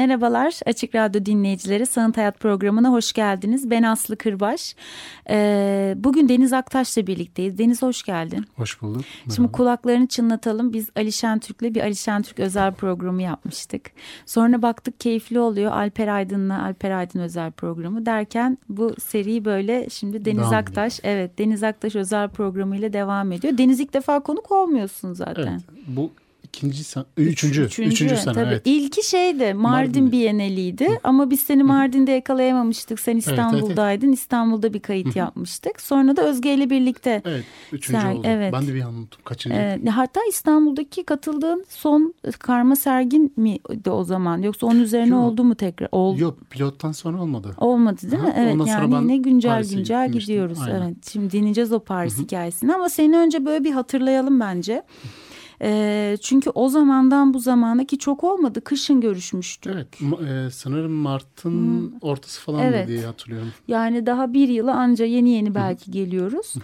Merhabalar Açık Radyo dinleyicileri Sanat Hayat programına hoş geldiniz. Ben Aslı Kırbaş. Ee, bugün Deniz Aktaş'la birlikteyiz. Deniz hoş geldin. Hoş bulduk. Merhaba. Şimdi kulaklarını çınlatalım. Biz Ali Şentürk'le bir Ali Şentürk özel programı yapmıştık. Sonra baktık keyifli oluyor. Alper Aydın'la Alper Aydın özel programı derken bu seri böyle şimdi Deniz devam Aktaş ediyor. evet Deniz Aktaş özel programıyla devam ediyor. Deniz ilk defa konuk olmuyorsun zaten. Evet, bu ikinci sen, üçüncü, üçüncü, üçüncü sene tabii. evet. İlki şeydi Mardin, Mardin Bienaliydi Hı. ama biz seni Mardin'de yakalayamamıştık. Sen İstanbul'daydın. Evet, evet. İstanbul'da bir kayıt Hı. yapmıştık. Sonra da Özge ile birlikte. Evet, üçüncü ser, oldu. Evet. Ben de bir an unuttum. Kaçıncı? Ee, hatta İstanbul'daki katıldığın son karma sergin mi de o zaman? Yoksa onun üzerine Yok. oldu mu tekrar? Oldu. Yok, pilottan sonra olmadı. Olmadı değil mi? Evet, Ondan yani yine güncel Paris'e güncel gidiyoruz. Aynen. Evet, şimdi dinleyeceğiz o Paris Hı. hikayesini ama seni önce böyle bir hatırlayalım bence. E, çünkü o zamandan bu zamana ki çok olmadı. Kışın görüşmüştük. Evet. E, sanırım Mart'ın hmm. ortası falan evet. diye hatırlıyorum. Yani daha bir yılı anca yeni yeni belki geliyoruz.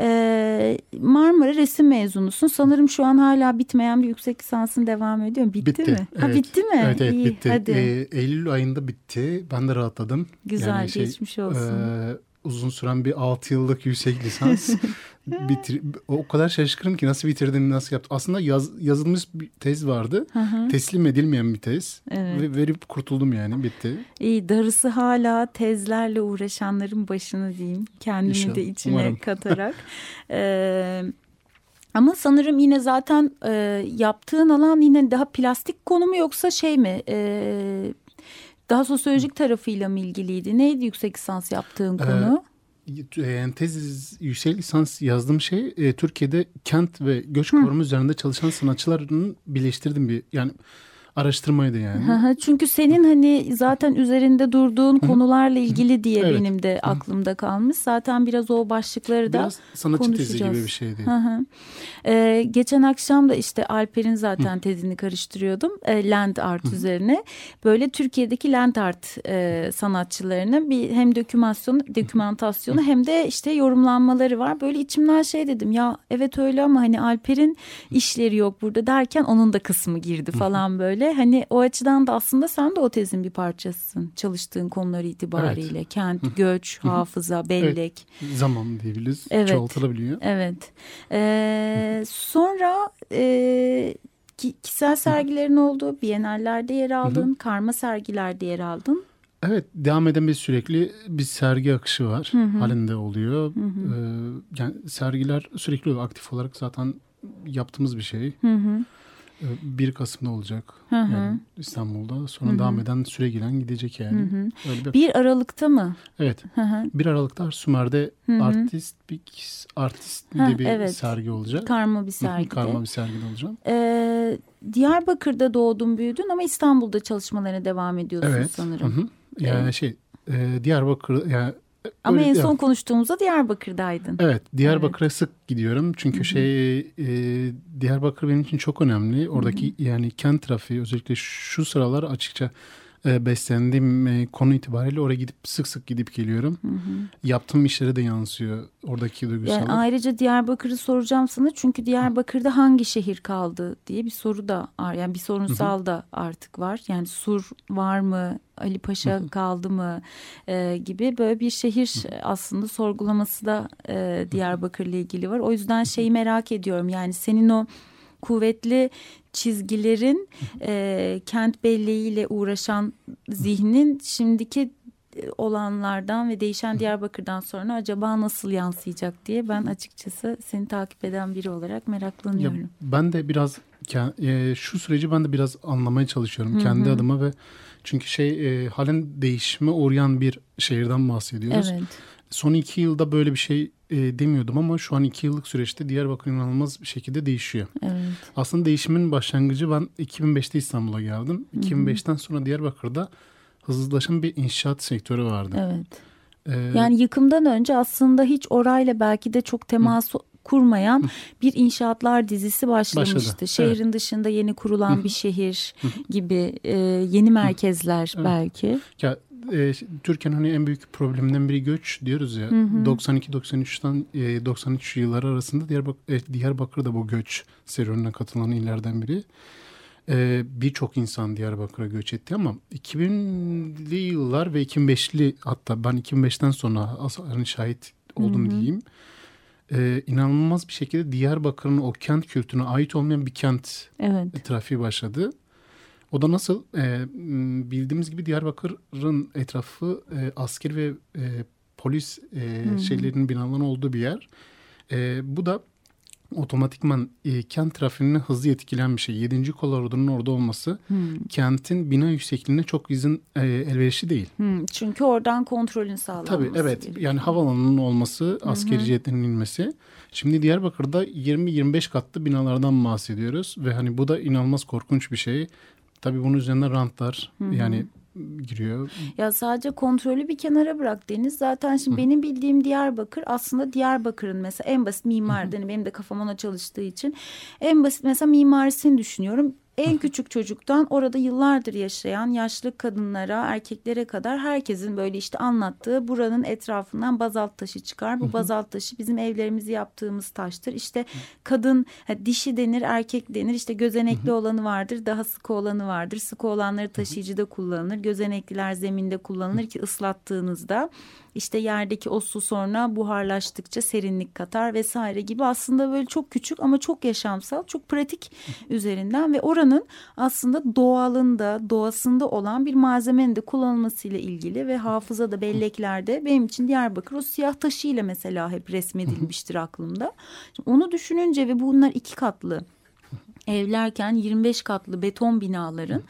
E, Marmara resim mezunusun. Sanırım şu an hala bitmeyen bir yüksek lisansın devam ediyor. Bitti, bitti mi? Evet. Ha, bitti mi? Evet, evet İyi, bitti. Hadi. E, Eylül ayında bitti. Ben de rahatladım. Güzel yani şey, geçmiş olsun. E, uzun süren bir 6 yıllık yüksek lisans bitir o kadar şaşkınım ki nasıl bitirdim nasıl yaptım. Aslında yaz, yazılmış bir tez vardı. Teslim edilmeyen bir tez. Evet. Ve verip kurtuldum yani bitti. İyi darısı hala tezlerle uğraşanların başına diyeyim. Kendimi İnşallah. de içine Umarım. katarak. ee, ama sanırım yine zaten e, yaptığın alan yine daha plastik konu mu yoksa şey mi? E, daha sosyolojik tarafıyla mı ilgiliydi? Neydi yüksek lisans yaptığın konu? Ee, yani tez yüksek lisans yazdığım şey e, Türkiye'de kent ve göç koruma üzerinde çalışan sanatçıların birleştirdim bir yani araştırmaydı yani. Çünkü senin hani zaten üzerinde durduğun konularla ilgili diye evet. benim de aklımda kalmış. Zaten biraz o başlıkları da biraz sanatçı tezi gibi bir şeydi. Ee, geçen akşam da işte Alper'in zaten tezini karıştırıyordum. E, land art üzerine. Böyle Türkiye'deki land art e, sanatçılarının bir hem dokümasyonu, dokümantasyonu hem de işte yorumlanmaları var. Böyle içimden şey dedim ya evet öyle ama hani Alper'in işleri yok burada derken onun da kısmı girdi falan böyle böyle. Hani o açıdan da aslında sen de o tezin bir parçasısın. Çalıştığın konular itibariyle. Evet. Kent, göç, hafıza, bellek. Evet. Zaman diyebiliriz. Evet. Çoğaltılabiliyor. Evet. Ee, sonra e, kişisel sergilerin olduğu Bienallerde yer aldın. Hı-hı. Karma sergilerde yer aldın. Evet devam eden bir sürekli bir sergi akışı var. Hı hı. Halinde oluyor. Hı hı. Ee, yani sergiler sürekli. Aktif olarak zaten yaptığımız bir şey. Hı hı. 1 Kasım'da olacak. Hı hı. Yani İstanbul'da. Sonra hı hı. devam eden süre giren gidecek yani. Hı hı. Öyle bir... 1 Aralık'ta mı? Evet. Hı hı. 1 Aralık'ta Sümer'de hı hı. Artist bir Artist diye bir evet. sergi olacak. Karma bir sergi. Karma bir sergi olacak. Ee, Diyarbakır'da doğdun büyüdün ama İstanbul'da çalışmalarına devam ediyorsun evet. sanırım. Hı hı. Yani evet. şey e, Diyarbakır yani ama Öyle, en son konuştuğumuzda Diyarbakır'daydın. Evet Diyarbakır'a evet. sık gidiyorum. Çünkü Hı-hı. şey e, Diyarbakır benim için çok önemli. Oradaki Hı-hı. yani kent trafiği özellikle şu sıralar açıkça e, beslendiğim e, konu itibariyle oraya gidip sık sık gidip geliyorum. Hı hı. Yaptığım işlere de yansıyor oradaki duygusallık. Yani ayrıca Diyarbakır'ı soracağım sana çünkü Diyarbakır'da hangi şehir kaldı diye bir soru da var. Yani bir sorunsal hı hı. da artık var. Yani Sur var mı? Ali Paşa kaldı mı e, gibi böyle bir şehir aslında sorgulaması da e, Diyarbakır'la ilgili var. O yüzden şeyi merak ediyorum yani senin o kuvvetli çizgilerin e, kent belleğiyle uğraşan zihnin şimdiki e, olanlardan ve değişen Diyarbakır'dan sonra acaba nasıl yansıyacak diye ben açıkçası seni takip eden biri olarak meraklanıyorum. Ya ben de biraz e, şu süreci ben de biraz anlamaya çalışıyorum Hı-hı. kendi adıma ve çünkü şey e, halen değişime uğrayan bir şehirden bahsediyoruz. Evet. Son iki yılda böyle bir şey e, demiyordum ama şu an iki yıllık süreçte Diyarbakır inanılmaz bir şekilde değişiyor. Evet. Aslında değişimin başlangıcı ben 2005'te İstanbul'a geldim. 2005'ten sonra Diyarbakır'da hızlılaşan bir inşaat sektörü vardı. Evet. Ee, Yani yıkımdan önce aslında hiç orayla belki de çok temas kurmayan bir inşaatlar dizisi başlamıştı. Başladı, Şehrin dışında yeni kurulan bir şehir gibi e, yeni merkezler Evet. belki. Ya e, Türkiye'nin hani en büyük probleminden biri göç diyoruz ya. 92-93'ten e, 93 yılları arasında Diyarbak e, Diyarbakır da bu göç serüvenine katılan illerden biri. E, Birçok insan Diyarbakır'a göç etti ama 2000'li yıllar ve 2005'li hatta ben 2005'ten sonra hani şahit oldum diyeyim. E, inanılmaz bir şekilde Diyarbakır'ın o kent kültürüne ait olmayan bir kent Evet. trafiği başladı. O da nasıl? E, bildiğimiz gibi Diyarbakır'ın etrafı e, asker ve e, polis e, şeylerinin binaların olduğu bir yer. E, bu da otomatikman e, kent trafiğini hızlı etkileyen bir şey. 7. kolorodunun orada olması kentin bina yüksekliğine çok izin e, elverişli değil. Hmm, çünkü oradan kontrolün sağlanması. Tabii evet gerekiyor. yani havaalanının olması, askeri jetlerin inmesi. Şimdi Diyarbakır'da 20-25 katlı binalardan bahsediyoruz ve hani bu da inanılmaz korkunç bir şey. Tabii bunun üzerine rantlar yani giriyor. Ya sadece kontrolü bir kenara bırak Deniz. Zaten şimdi benim bildiğim Diyarbakır aslında Diyarbakır'ın mesela en basit mimar. hani benim de kafam ona çalıştığı için. En basit mesela mimarisini düşünüyorum. En küçük çocuktan orada yıllardır yaşayan yaşlı kadınlara, erkeklere kadar herkesin böyle işte anlattığı buranın etrafından bazalt taşı çıkar. Bu bazalt taşı bizim evlerimizi yaptığımız taştır. İşte kadın dişi denir, erkek denir. İşte gözenekli olanı vardır, daha sıkı olanı vardır. Sıkı olanları taşıyıcıda kullanılır. Gözenekliler zeminde kullanılır ki ıslattığınızda işte yerdeki o su sonra buharlaştıkça serinlik katar vesaire gibi aslında böyle çok küçük ama çok yaşamsal, çok pratik üzerinden ve oranın aslında doğalında, doğasında olan bir malzemenin de kullanılmasıyla ilgili ve hafızada belleklerde benim için Diyarbakır o siyah taşıyla mesela hep resmedilmiştir aklımda. Şimdi onu düşününce ve bunlar iki katlı evlerken 25 katlı beton binaların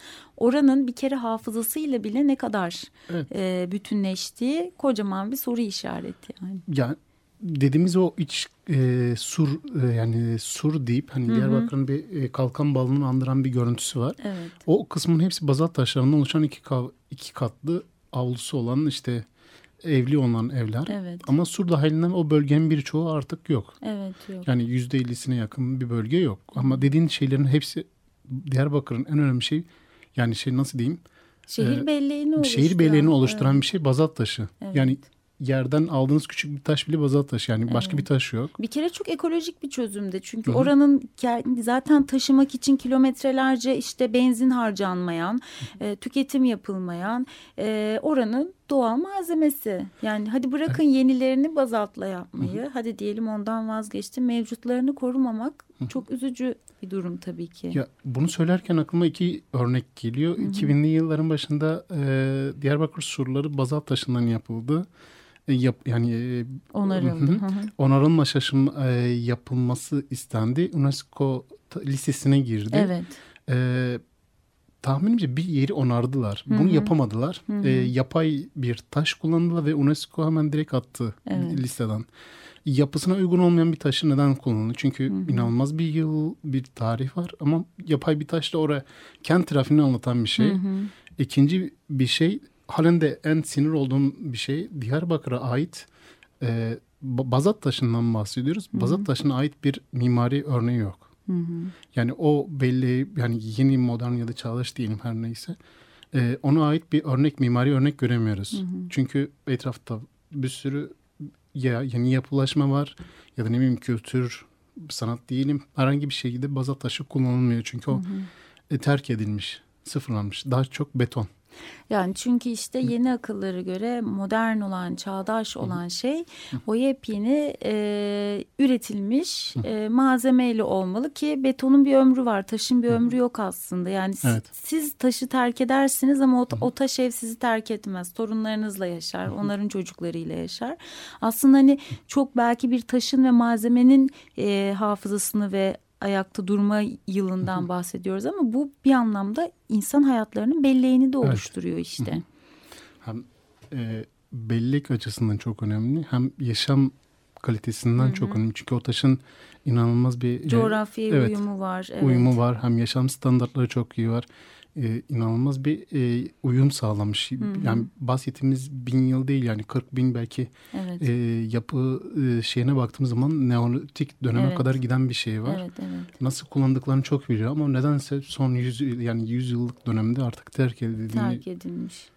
oranın bir kere hafızasıyla bile ne kadar Evet. e, bütünleştiği kocaman bir soru işareti yani. Yani dediğimiz o iç e, sur e, yani sur deyip hani Diyarbakır'ın bir e, kalkan balını andıran bir görüntüsü var. Evet. O kısmın hepsi bazalt taşlarından oluşan iki, ka- iki katlı avlusu olan işte evli olan evler. Evet. Ama sur dahilinden o bölgenin birçoğu artık yok. Evet yok. Yani yüzde ellisine yakın bir bölge yok. Ama dediğin şeylerin hepsi Diyarbakır'ın en önemli şey yani şey nasıl diyeyim? Şehir e, belleğini oluşturan. Şehir belleğini oluşturan evet. bir şey bazalt taşı. Evet. Yani yerden aldığınız küçük bir taş bile bazalt taşı. Yani başka Evet. bir taş yok. Bir kere çok ekolojik bir çözümde. Çünkü oranın kendi- zaten taşımak için kilometrelerce işte benzin harcanmayan, e, tüketim yapılmayan e, oranın doğal malzemesi. Yani hadi bırakın yenilerini bazaltla yapmayı. Hadi diyelim ondan vazgeçti. Mevcutlarını korumamak çok üzücü bir durum tabii ki. Ya bunu söylerken aklıma iki örnek geliyor. 2000'li yılların başında e, Diyarbakır surları bazalt taşından yapıldı. E, yap, yani e, Onarıldı. Hı hı. Hı hı. onarılma şaşım e, yapılması istendi. UNESCO listesine girdi. Evet. E, tahminimce bir yeri onardılar. Bunu yapamadılar. E, yapay bir taş kullandılar ve UNESCO hemen direkt attı Evet. listeden. Yapısına uygun olmayan bir taşı neden kullanılır? Çünkü inanılmaz bir yıl, bir tarih var ama yapay bir taş da oraya kent trafiğini anlatan bir şey. İkinci bir şey halen de en sinir olduğum bir şey Diyarbakır'a ait e, ba- bazalt taşından bahsediyoruz. Bazalt taşına ait bir mimari örneği yok. Yani o belli yani yeni modern ya da çağdaş diyelim her neyse. E, ona ait bir örnek mimari örnek göremiyoruz. Çünkü etrafta bir sürü ya yeni yapılaşma var ya da ne bileyim kültür sanat diyelim herhangi bir şekilde bazalt taşı kullanılmıyor. Çünkü o e, terk edilmiş, sıfırlanmış. Daha çok beton. Yani çünkü işte yeni akıllara göre modern olan, çağdaş olan şey o yepyeni e, üretilmiş e, malzemeyle olmalı ki betonun bir ömrü var, taşın bir ömrü yok aslında. Yani siz, Evet. siz taşı terk edersiniz ama o, o taş ev sizi terk etmez. Torunlarınızla yaşar, onların çocuklarıyla yaşar. Aslında hani çok belki bir taşın ve malzemenin e, hafızasını ve ayakta durma yılından bahsediyoruz ama bu bir anlamda insan hayatlarının belleğini de Evet. oluşturuyor işte. Hem e, bellek açısından çok önemli hem yaşam kalitesinden Hı-hı. çok önemli. Çünkü o taşın inanılmaz bir coğrafi evet, uyumu var. Evet. Uyumu var. Hem yaşam standartları çok iyi var. Ee, inanılmaz bir e, uyum sağlamış. Hı-hı. Yani bahsettiğimiz bin yıl değil yani 40 bin belki evet. e, yapı e, şeyine baktığımız zaman neolitik döneme Evet. kadar giden bir şey var. Evet, evet. Nasıl kullandıklarını çok biliyor ama nedense son 100 yani 100 yıllık dönemde artık terk edildiğini Terk edilmiş.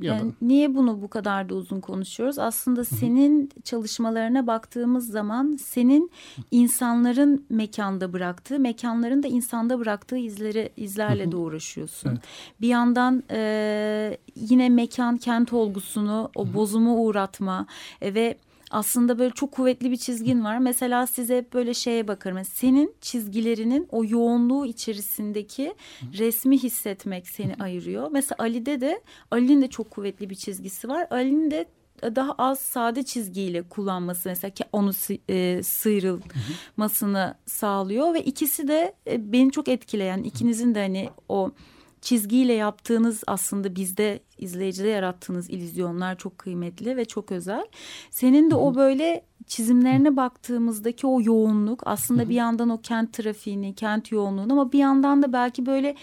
Ya da niye bunu bu kadar da uzun konuşuyoruz? Aslında senin çalışmalarına baktığımız zaman senin insanların mekanda bıraktığı, mekanların da insanda bıraktığı izleri izlerle de uğraşıyorsun. Evet. Bir yandan e, yine mekan kent olgusunu, o bozumu uğratma e, ve aslında böyle çok kuvvetli bir çizgin var. Mesela size hep böyle şeye bakarım. Senin çizgilerinin o yoğunluğu içerisindeki resmi hissetmek seni ayırıyor. Mesela Ali'de de Ali'nin de çok kuvvetli bir çizgisi var. Ali'nin de daha az sade çizgiyle kullanması mesela ki onu e, sıyrılmasını sağlıyor ve ikisi de e, beni çok etkileyen ikinizin de hani o çizgiyle yaptığınız aslında bizde izleyicide yarattığınız illüzyonlar çok kıymetli ve çok özel. Senin de o böyle çizimlerine baktığımızdaki o yoğunluk aslında bir yandan o kent trafiğini, kent yoğunluğunu ama bir yandan da belki böyle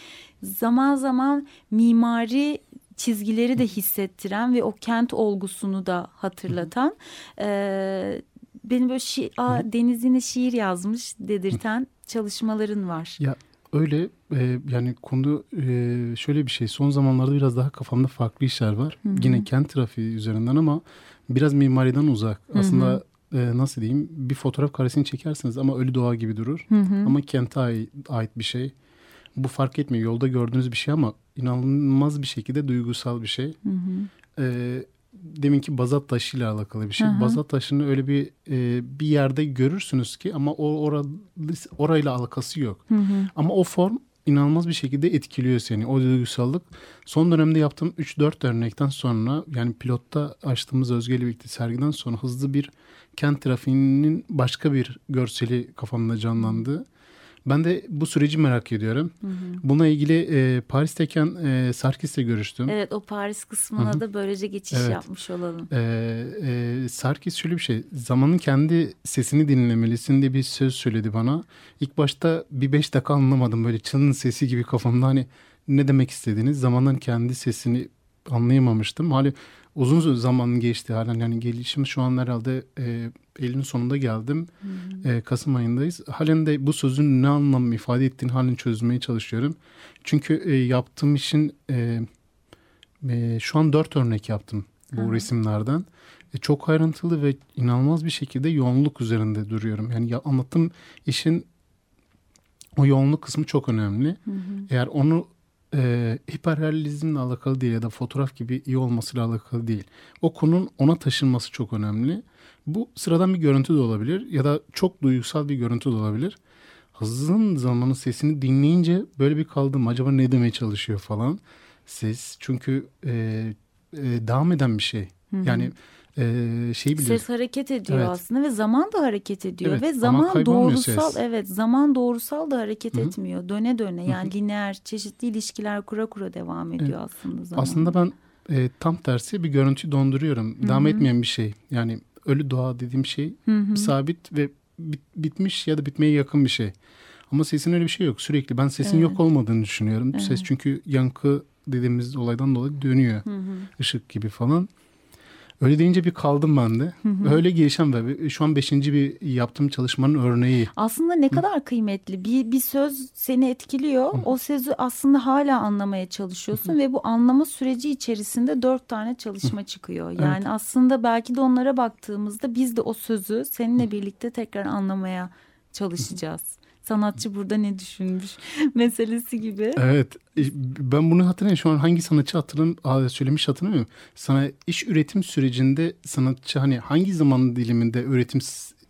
zaman zaman mimari çizgileri de hissettiren ve o kent olgusunu da hatırlatan e, benim böyle şi Aa, Deniz yine şiir yazmış dedirten çalışmaların var. Ya öyle e, yani konu e, şöyle bir şey. Son zamanlarda biraz daha kafamda farklı işler var. Hı hı. Yine kent trafiği üzerinden ama biraz mimariden uzak. Hı hı. Aslında e, nasıl diyeyim bir fotoğraf karesini çekersiniz ama ölü doğa gibi durur. Hı hı. Ama kente ait, bir şey. Bu fark etmiyor. Yolda gördüğünüz bir şey ama inanılmaz bir şekilde duygusal bir şey. Hı hı. E, deminki bazalt taşıyla alakalı bir şey. Hı hı. Bazalt taşını öyle bir e, bir yerde görürsünüz ki ama o orada orayla alakası yok. Hı hı. Ama o form inanılmaz bir şekilde etkiliyor seni. O duygusallık. Son dönemde yaptığım 3-4 örnekten sonra yani pilotta açtığımız Özge ile birlikte sergiden sonra hızlı bir kent trafiğinin başka bir görseli kafamda canlandı. Ben de bu süreci merak ediyorum. Hı hı. Buna ilgili e, Paris'teyken e, Sarkis'le görüştüm. Evet o Paris kısmına Hı hı. da böylece geçiş Evet. yapmış olalım. E, e, Sarkis şöyle bir şey. Zamanın kendi sesini dinlemelisin diye bir söz söyledi bana. İlk başta bir beş dakika anlamadım. Böyle çanın sesi gibi kafamda hani ne demek istediğiniz. Zamanın kendi sesini anlayamamıştım. Hali uzun zaman geçti halen. Yani gelişim şu an herhalde e, Eylül'ün sonunda geldim. E, Kasım ayındayız. Halen de bu sözün ne anlam ifade ettiğini halen çözmeye çalışıyorum. Çünkü e, yaptığım işin e, e, şu an dört örnek yaptım bu hı. resimlerden. E, çok ayrıntılı ve inanılmaz bir şekilde yoğunluk üzerinde duruyorum. Yani ya, anlattığım işin o yoğunluk kısmı çok önemli. Hı hı. Eğer onu e, hiperrealizmle alakalı değil ya da fotoğraf gibi iyi olmasıyla alakalı değil. O konunun ona taşınması çok önemli. Bu sıradan bir görüntü de olabilir ya da çok duygusal bir görüntü de olabilir. Hızın zamanın sesini dinleyince böyle bir kaldım. Acaba ne demeye çalışıyor falan. Ses çünkü e, e, devam eden bir şey. Hı hı. Yani e, şey biliyoruz. Ses hareket ediyor Evet. aslında ve zaman da hareket ediyor Evet, ve ama zaman doğrusal ses. evet zaman doğrusal da hareket Hı hı. etmiyor döne döne yani lineer çeşitli ilişkiler kura kura devam ediyor aslında zaman. Aslında ben e, tam tersi bir görüntü donduruyorum. Hı Devam hı. etmeyen bir şey. Yani ölü doğa dediğim şey Hı hı. sabit ve bit- bitmiş ya da bitmeye yakın bir şey. Ama sesin öyle bir şey yok sürekli. Ben sesin Evet. yok olmadığını düşünüyorum. Evet. Ses çünkü yankı dediğimiz olaydan dolayı dönüyor. Hı hı. ışık gibi falan. Öyle deyince bir kaldım ben de. Hı hı. Öyle gelişen ve şu an beşinci bir yaptığım çalışmanın örneği. Aslında ne kadar kıymetli bir bir söz seni etkiliyor. O sözü aslında hala anlamaya çalışıyorsun ve bu anlama süreci içerisinde dört tane çalışma çıkıyor. Yani aslında belki de onlara baktığımızda biz de o sözü seninle birlikte tekrar anlamaya çalışacağız. Sanatçı burada ne düşünmüş meselesi gibi. Evet. e, Ben bunu hatırlayayım. Şu an hangi sanatçı hatırlam söylemiş hatırlamıyorum. Sana iş üretim sürecinde sanatçı hani hangi zaman diliminde üretim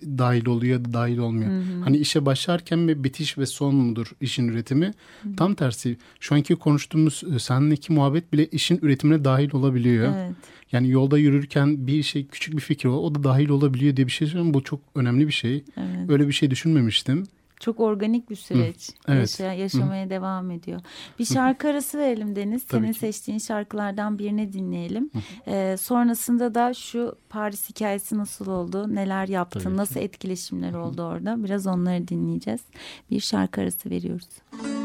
dahil oluyor ya da dahil olmuyor. Hani işe başlarken mi bitiş ve son mudur işin üretimi? Tam tersi. Şu anki konuştuğumuz e, seninleki muhabbet bile işin üretimine dahil olabiliyor. Evet. Yani yolda yürürken bir şey küçük bir fikir o, o da dahil olabiliyor diye bir şey söylüyorum. Bu çok önemli bir şey. Evet. Öyle bir şey düşünmemiştim. Çok organik bir süreç. Evet. Yaşa, yaşamaya Hı. devam ediyor. Bir şarkı Hı. arası verelim Deniz. Tabii Senin ki. seçtiğin şarkılardan birini dinleyelim. Ee, sonrasında da şu Paris hikayesi nasıl oldu? Neler yaptın? Tabii nasıl ki. etkileşimler oldu orada? Biraz onları dinleyeceğiz. Bir şarkı arası veriyoruz. Müzik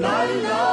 la la.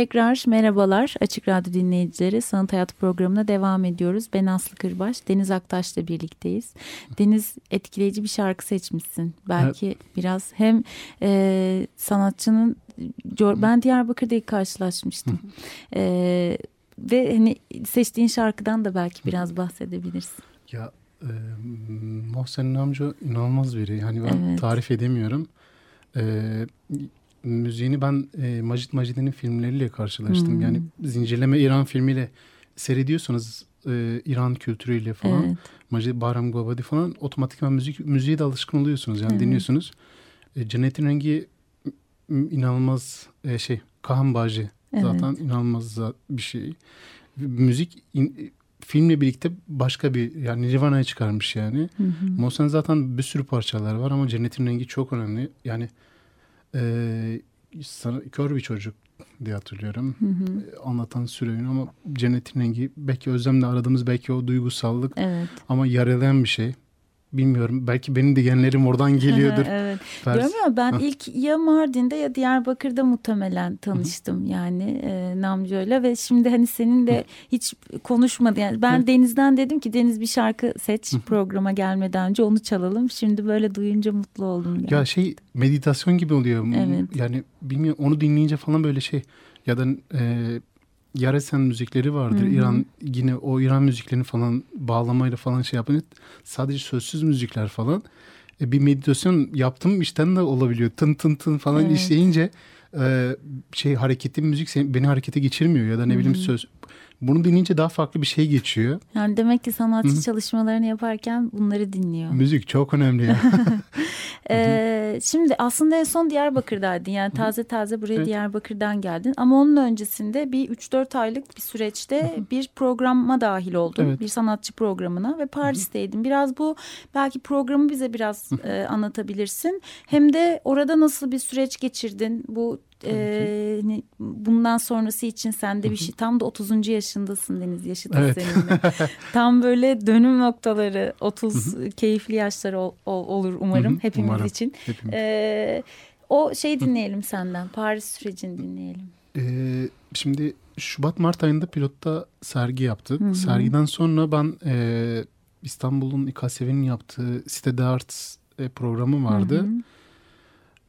Tekrar merhabalar Açık Radyo dinleyicileri. Sanat Hayat programına devam ediyoruz. Ben Aslı Kırbaş, Deniz Aktaş'la birlikteyiz. Deniz etkileyici bir şarkı seçmişsin. Belki biraz hem e, sanatçının... Ben Diyarbakır'da ilk karşılaşmıştım. E, ve hani seçtiğin şarkıdan da belki biraz bahsedebilirsin. Ya e, Mohsen Namco inanılmaz biri. Yani ben Evet. tarif edemiyorum. E, müziğini ben e, Macit Macide'nin filmleriyle karşılaştım. Hmm. Yani Zincirleme İran filmiyle seyrediyorsanız e, İran kültürüyle falan. Evet. Macit Bahram Gobadi falan otomatikman müzik müziğe de alışkın oluyorsunuz. Yani Evet. dinliyorsunuz. E, Cennetin Rengi inanılmaz e, şey Kahan Baji Evet. zaten inanılmaz bir şey. Müzik in- filmle birlikte başka bir yani Nirvana'ya çıkarmış yani. Hı hı. Zaten bir sürü parçalar var ama Cennetin Rengi çok önemli. Yani e, sana, kör bir çocuk diye hatırlıyorum. Hı hı. E, Anlatan süreyin ama Cennetin Rengi belki Özlem'le aradığımız belki o duygusallık Evet. ama yaralayan bir şey. Bilmiyorum. Belki benim de genlerim oradan geliyordur. evet. Diyorum ya ben ilk ya Mardin'de ya Diyarbakır'da muhtemelen tanıştım yani e, Namco'yla ve şimdi hani seninle hiç konuşmadı yani ben Deniz'den dedim ki Deniz bir şarkı seç programa gelmeden önce onu çalalım. Şimdi böyle duyunca mutlu oldum. Yani. Ya şey meditasyon gibi oluyor. Evet. Yani bilmiyorum onu dinleyince falan böyle şey ya da e, Yaresen müzikleri vardır. Hı hı. İran yine o İran müziklerini falan bağlamayla falan şey yapın. Sadece sözsüz müzikler falan. E, bir meditasyon yaptım işten de olabiliyor. Tın tın tın falan Evet. işleyince e, şey hareketli müzik beni harekete geçirmiyor ya da ne Hı bileyim söz Bunu dinleyince daha farklı bir şey geçiyor. Yani demek ki sanatçı çalışmalarını yaparken bunları dinliyor. Müzik çok önemli ya. Ee, şimdi aslında en son Diyarbakır'daydın. Yani taze taze buraya Evet. Diyarbakır'dan geldin. Ama onun öncesinde bir 3-4 aylık bir süreçte bir programa dahil oldun. Evet. Bir sanatçı programına ve Paris'teydin. Biraz bu belki programı bize biraz e, anlatabilirsin. Hem de orada nasıl bir süreç geçirdin? Bu e, bundan sonrası için sende bir şey tam da 30. yaşındasın Deniz yaşı da Evet. seninle. Tam böyle dönüm noktaları 30 keyifli yaşlar ol- ol- olur umarım hepimiz umarım. için. Hepimiz. Ee, o şey dinleyelim senden. Paris sürecini dinleyelim. Ee, şimdi Şubat Mart ayında pilotta sergi yaptık. Hı hı. Sergiden sonra ben e, İstanbul'un İKSV'nin yaptığı Sitede Arts e, programı vardı. Hı hı.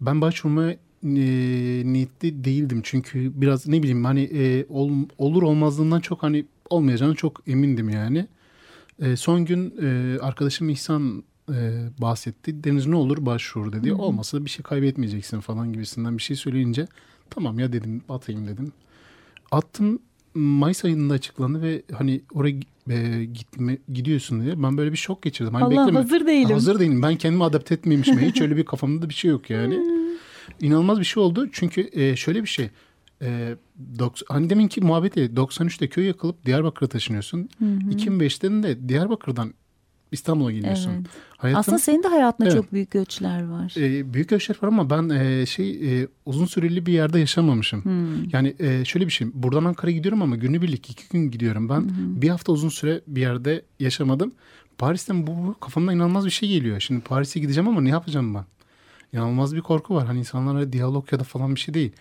Ben başvurmaya e, niyetli değildim çünkü biraz ne bileyim hani e, ol- olur olmazlığından çok hani olmayacağını çok emindim yani. E, son gün e, arkadaşım İhsan e, bahsetti. Deniz ne olur başvur dedi. Hı hı. Olmasa da bir şey kaybetmeyeceksin falan gibisinden bir şey söyleyince tamam ya dedim atayım dedim. Attım Mayıs ayında açıklandı ve hani oraya e, gitme, gidiyorsun diye ben böyle bir şok geçirdim. Hani Allah bekleme- hazır değilim. Hazır değilim. Ben kendimi adapte etmemişim. Hiç öyle bir kafamda da bir şey yok yani. İnanılmaz bir şey oldu. Çünkü e, şöyle bir şey. E, doks- hani deminki muhabbeti 93'te köy yakılıp Diyarbakır'a taşınıyorsun. 2005'ten de Diyarbakır'dan İstanbul'a geliyorsun. Evet. Hayatım, Aslında senin de hayatında Evet. çok büyük göçler var. e, büyük ölçüler var ama ben e, şey e, uzun süreli bir yerde yaşamamışım. Hmm. Yani e, şöyle bir şey. Buradan Ankara'ya gidiyorum ama günübirlik iki gün gidiyorum. Ben bir hafta uzun süre bir yerde yaşamadım. Paris'ten bu, bu kafamda inanılmaz bir şey geliyor. Şimdi Paris'e gideceğim ama ne yapacağım ben? İnanılmaz bir korku var. Hani insanlarla diyalog ya da falan bir şey değil.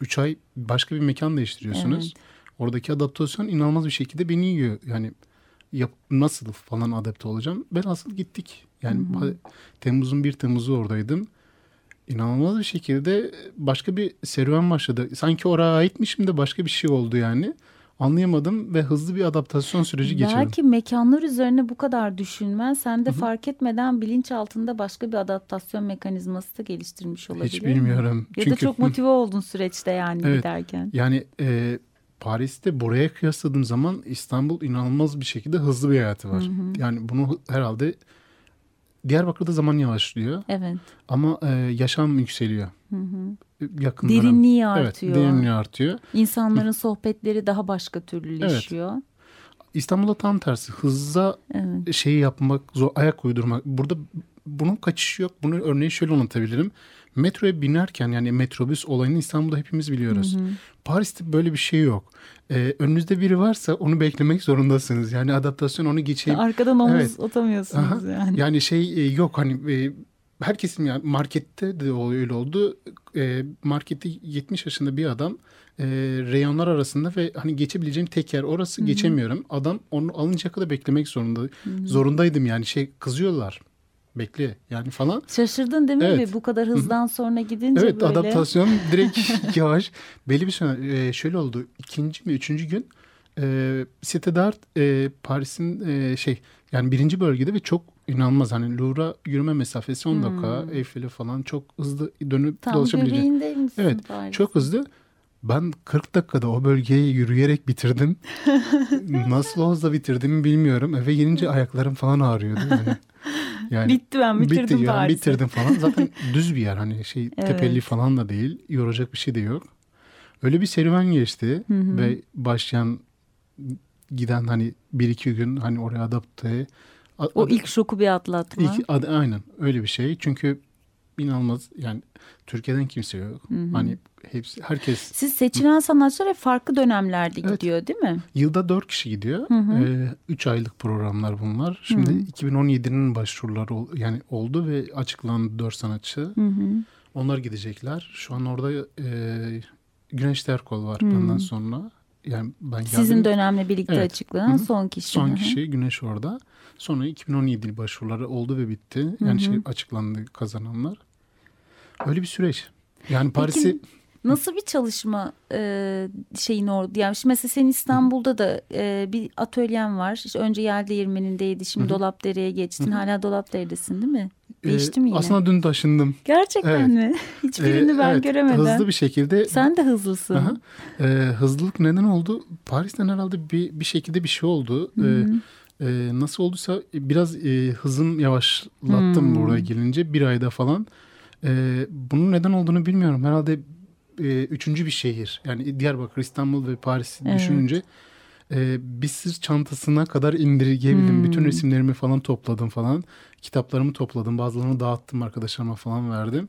Üç ay başka bir mekan değiştiriyorsunuz. Oradaki adaptasyon inanılmaz bir şekilde beni yiyor. Yani yap, nasıl falan adapte olacağım? Ben asıl gittik. Yani ha- Temmuz'un 1 Temmuz'u oradaydım. İnanılmaz bir şekilde başka bir serüven başladı. Sanki oraya aitmişim de başka bir şey oldu yani. Anlayamadım ve hızlı bir adaptasyon süreci geçirdim. Belki mekanlar üzerine bu kadar düşünmen sen de fark etmeden bilinç altında başka bir adaptasyon mekanizması da geliştirmiş olabilir. Hiç mi? bilmiyorum. Ya Çünkü da çok motive oldun süreçte yani Evet. giderken. yani e, Paris'te buraya kıyasladığım zaman İstanbul inanılmaz bir şekilde hızlı bir hayatı var. Yani bunu herhalde Diyarbakır'da zaman yavaşlıyor Evet. ama e, yaşam yükseliyor. Yakın dönem- Derinliği Evet, artıyor. derinliği artıyor. İnsanların sohbetleri daha başka türlüleşiyor. İstanbul'da tam tersi. Hızla Evet. şeyi yapmak, zor, ayak uydurmak. Burada bunun kaçışı yok. Bunu örneği şöyle anlatabilirim. Metroya binerken yani metrobüs olayını İstanbul'da hepimiz biliyoruz. Paris'te böyle bir şey yok. Ee, önünüzde biri varsa onu beklemek zorundasınız. Yani adaptasyon onu geçeyim. Arkadan omuz Evet. atamıyorsunuz Aha. yani. Yani şey e, yok hani e, herkesin yani markette de öyle oldu. E, markette 70 yaşında bir adam e, reyonlar arasında ve hani geçebileceğim tek yer orası geçemiyorum. Adam onu alınca kadar beklemek zorunda zorundaydım yani şey kızıyorlar. Bekle yani falan. Şaşırdın değil mi? Evet. Bu kadar hızdan sonra gidince Evet böyle. adaptasyon direkt yavaş. Belli bir süre e, şöyle oldu. İkinci mi üçüncü gün e, Cité d'Art e, Paris'in e, şey yani birinci bölgede ve çok inanılmaz. Hani Louvre'a yürüme mesafesi 10 dakika. Eyfel'e falan çok hızlı dönüp Tam dolaşabileceğim. göbeğindeymişsin Evet Paris'in. çok hızlı. Ben 40 dakikada o bölgeyi yürüyerek bitirdim. Nasıl hızla bitirdiğimi bilmiyorum. Eve gelince ayaklarım falan ağrıyordu. Yani, yani Bitti ben bitirdim bitti, yani bitirdim falan. Zaten düz bir yer hani şey Evet. tepeli falan da değil. Yoracak bir şey de yok. Öyle bir serüven geçti ve başlayan giden hani bir iki gün hani oraya adapte. O ilk şoku bir atlatma. ilk ad- aynen öyle bir şey. Çünkü inanılmaz yani Türkiye'den kimse yok. Hani hepsi herkes Siz seçilen sanatçılar hep farklı dönemlerde Evet. gidiyor değil mi? Yılda dört kişi gidiyor. Ee, üç aylık programlar bunlar. Şimdi 2017'nin başvuruları ol- yani oldu ve açıklandı dört sanatçı. Onlar gidecekler. Şu an orada e, Güneş Terkol var benden sonra. Yani ben Sizin geldim. dönemle birlikte Evet. açıklanan Hı hı. son kişi. Son Hı hı. kişi Güneş orada. Sonra 2017 başvuruları oldu ve bitti. Yani şey açıklandı kazananlar. Öyle bir süreç. Yani Paris'i Nasıl bir çalışma e, şeyin orada? Yani şimdi mesela senin İstanbul'da da e, bir atölyen var. İşte önce Yel Değirmeni'ndeydi. Şimdi Dolapdere'ye geçtin. Hala Dolapdere'desin değil mi? Değişti mi yine? Aslında dün taşındım. Gerçekten Evet. mi? Hiçbirini Ee, ben evet, göremedim. Hızlı bir şekilde. Sen de hızlısın. Aha. Ee, hızlılık neden oldu? Paris'ten herhalde bir, bir şekilde bir şey oldu. Ee, e, nasıl olduysa biraz e, hızım yavaşlattım Hmm. buraya gelince bir ayda falan. Ee, bunun neden olduğunu bilmiyorum. Herhalde e, üçüncü bir şehir. Yani Diyarbakır, İstanbul ve Paris'i Evet. düşününce e, bir sırt çantasına kadar indirgeyebildim. Hmm. Bütün resimlerimi falan topladım falan. Kitaplarımı topladım. Bazılarını dağıttım arkadaşlarıma falan verdim.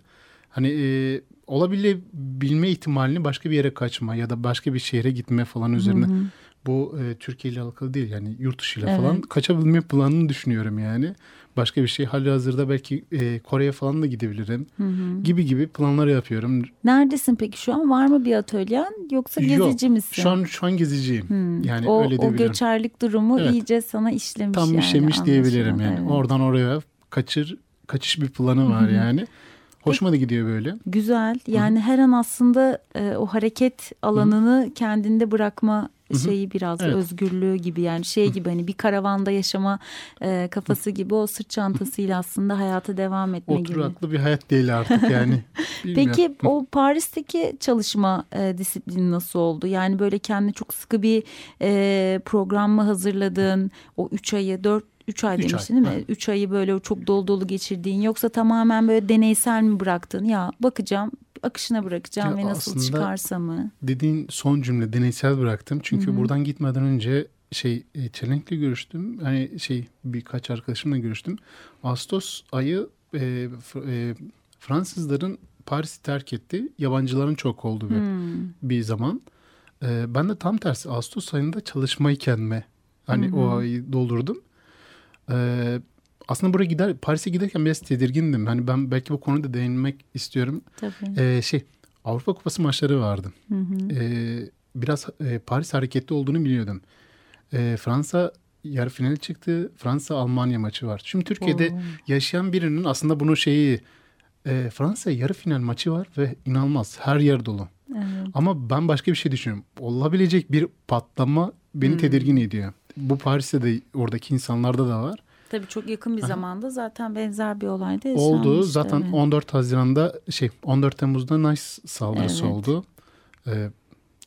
Hani e, olabilme ihtimalini başka bir yere kaçma ya da başka bir şehre gitme falan üzerine. Hı hı. Bu e, Türkiye ile alakalı değil yani yurt dışıyla Evet. falan kaçabilme planını düşünüyorum yani. Başka bir şey hali hazırda belki e, Kore'ye falan da gidebilirim Hı hı. gibi gibi planlar yapıyorum. Neredesin peki şu an? Var mı bir atölyen yoksa gezici Yok, misin? Şu an şu an geziciyim. Hmm. Yani o, öyle o diyebilirim. göçerlik durumu Evet. iyice sana işlemiş Tam yani. işlemiş diyebilirim yani. Evet. Oradan oraya kaçır kaçış bir planı var yani. Hoşuma da gidiyor böyle. Güzel. Yani her an aslında e, o hareket alanını kendinde bırakma şeyi biraz Evet. özgürlüğü gibi yani şey gibi hani bir karavanda yaşama e, kafası gibi o sırt çantasıyla aslında hayata devam etme gibi. Oturaklı bir hayat değil artık yani. Peki o Paris'teki çalışma e, disiplini nasıl oldu? Yani böyle kendine çok sıkı bir e, program mı hazırladın? O üç ayı, dört, üç ay Üç demiştin ay, değil mi? Üç ayı böyle çok dolu dolu geçirdiğin yoksa tamamen böyle deneysel mi bıraktın? Ya bakacağım, akışına bırakacağım Ya ve nasıl çıkarsa mı? dediğin son cümle deneysel bıraktım. Çünkü buradan gitmeden önce şey e, Çelenk'le görüştüm. Hani şey birkaç arkadaşımla görüştüm. Ağustos ayı e, e, Fransızların Paris'i terk etti. Yabancıların çok olduğu bir, Hmm. bir zaman. E, ben de tam tersi Ağustos ayında çalışmayı kendime hani o ayı doldurdum. E, aslında buraya gider Paris'e giderken biraz tedirgindim. Hani ben belki bu konuda değinmek istiyorum. Tabii. E, şey Avrupa Kupası maçları vardı. Hı hı. Ee, biraz e, Paris hareketli olduğunu biliyordum. Ee, Fransa yarı finale çıktı. Fransa Almanya maçı var. Şimdi Türkiye'de Oo. yaşayan birinin aslında bunun şeyi e, Fransa yarı final maçı var ve inanılmaz her yer dolu. Evet. Ama ben başka bir şey düşünüyorum. Olabilecek bir patlama beni tedirgin ediyor. Bu Paris'te de oradaki insanlarda da var. Tabii çok yakın bir zamanda zaten benzer bir olay da yaşanmıştı. Oldu. Zaten evet. 14 Haziran'da şey 14 Temmuz'da Nice saldırısı Evet. oldu. Ee,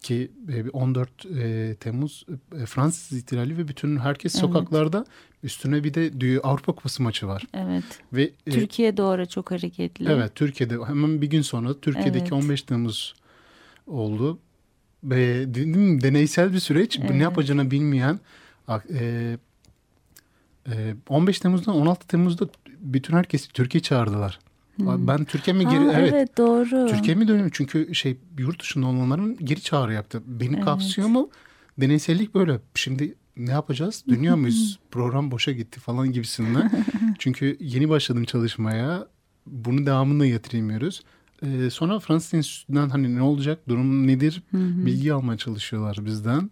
ki e, 14 e, Temmuz e, Fransız ihtilali ve bütün herkes Evet. sokaklarda üstüne bir de Avrupa Kupası maçı var. Evet. Ve e, Türkiye doğru çok hareketli. evet Türkiye'de hemen bir gün sonra Türkiye'deki Evet. 15 Temmuz oldu. Ve dedim deneysel bir süreç. Evet. Ne yapacağını bilmeyen e, e, 15 Temmuz'dan 16 Temmuz'da bütün herkesi Türkiye çağırdılar. Ben Türkiye'me Ha, geri evet, evet doğru. Türkiye'ye mi dönüyorum? Çünkü şey yurt dışında olanların geri çağrı yaptı. Beni Evet. kapsıyor mu? Deneysellik böyle. Şimdi ne yapacağız? Dönüyor muyuz? Program boşa gitti falan gibisinden. Çünkü yeni başladım çalışmaya. Bunu devamını getiremiyoruz. Ee, sonra Fransız Enstitüsü'nden hani ne olacak, durum nedir bilgi almaya çalışıyorlar bizden.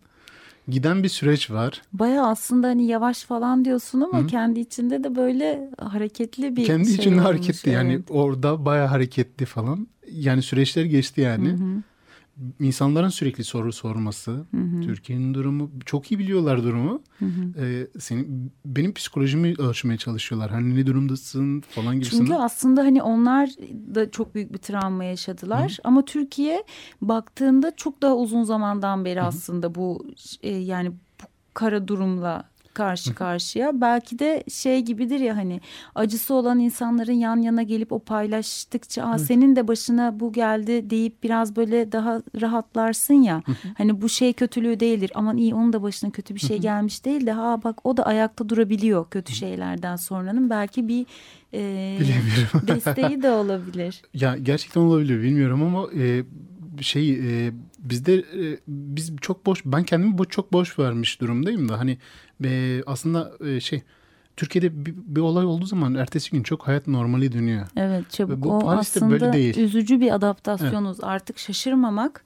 Giden bir süreç var. Baya aslında hani yavaş falan diyorsun ama kendi içinde de böyle hareketli bir Kendi şey içinde olmuş, hareketli yani evet. orada bayağı hareketli falan. Yani süreçler geçti yani. İnsanların sürekli soru sorması, Türkiye'nin durumu çok iyi biliyorlar durumu. Ee, senin benim psikolojimi ölçmeye çalışıyorlar. Hani ne durumdasın falan gibisinden. Çünkü aslında hani onlar da çok büyük bir travma yaşadılar ama Türkiye baktığında çok daha uzun zamandan beri aslında bu e, yani bu kara durumla karşı karşıya. Belki de şey gibidir ya hani acısı olan insanların yan yana gelip o paylaştıkça Aa, senin de başına bu geldi deyip biraz böyle daha rahatlarsın ya. hani bu şey kötülüğü değildir. Aman iyi onun da başına kötü bir şey gelmiş değil de ha bak o da ayakta durabiliyor kötü şeylerden sonranın. Belki bir e, desteği de olabilir. Ya gerçekten olabilir bilmiyorum ama e, şey e, bizde e, biz çok boş ben kendimi bu çok boş vermiş durumdayım da hani e, aslında e, şey Türkiye'de bir, bir olay olduğu zaman ertesi gün çok hayat normali dönüyor. Evet çabuk. Bu o Paris'te aslında böyle değil. üzücü bir adaptasyonuz. Artık şaşırmamak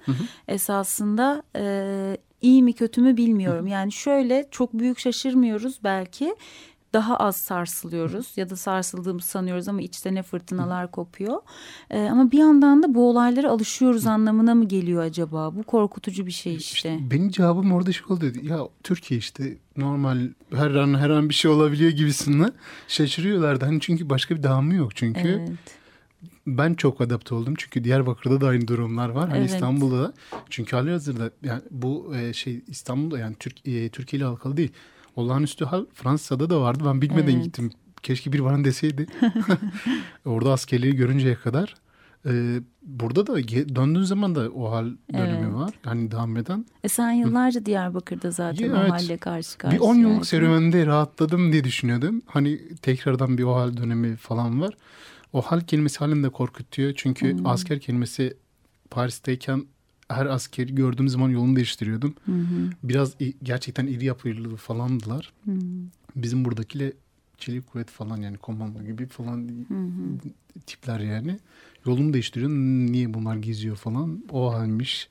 esasında e, iyi mi kötü mü bilmiyorum. Yani şöyle çok büyük şaşırmıyoruz belki. Daha az sarsılıyoruz ya da sarsıldığımız sanıyoruz ama içte ne fırtınalar kopuyor. E, ama bir yandan da bu olaylara alışıyoruz anlamına mı geliyor acaba? Bu korkutucu bir şey işte. Benim cevabım orada şey oldu. Ya Türkiye işte normal her an her an bir şey olabiliyor gibisinden şaşırıyorlardı. Hani çünkü başka bir devamı yok çünkü. Evet. Ben çok adapte oldum çünkü Diyarbakır'da da aynı durumlar var. Hani Evet. İstanbul'da da. Çünkü halihazırda yani bu e, şey İstanbul'da yani Türk, e, Türkiye ile alakalı değil. Olağanüstü hal Fransa'da da vardı. Ben bilmeden Evet. gittim. Keşke bir bana deseydi. Orada askerliği görünceye kadar. E, burada da döndüğün zaman da o hal dönemi Evet. var. Yani devam eden. E sen yıllarca Diyarbakır'da zaten Ya o evet. halle karşı Bir karşıya. 10 yıllık serüvende rahatladım diye düşünüyordum. Hani tekrardan bir o hal dönemi falan var. O hal kelimesi halinde korkutuyor. Çünkü Hmm. asker kelimesi Paris'teyken her askeri gördüğüm zaman yolunu değiştiriyordum. Hı hı, Biraz gerçekten iri yapılı falandılar. hı hı, Bizim buradakiyle çelik kuvvet falan yani komando gibi falan hı hı. tipler yani. Yolunu değiştiriyor. Niye bunlar geziyor falan. O halmiş.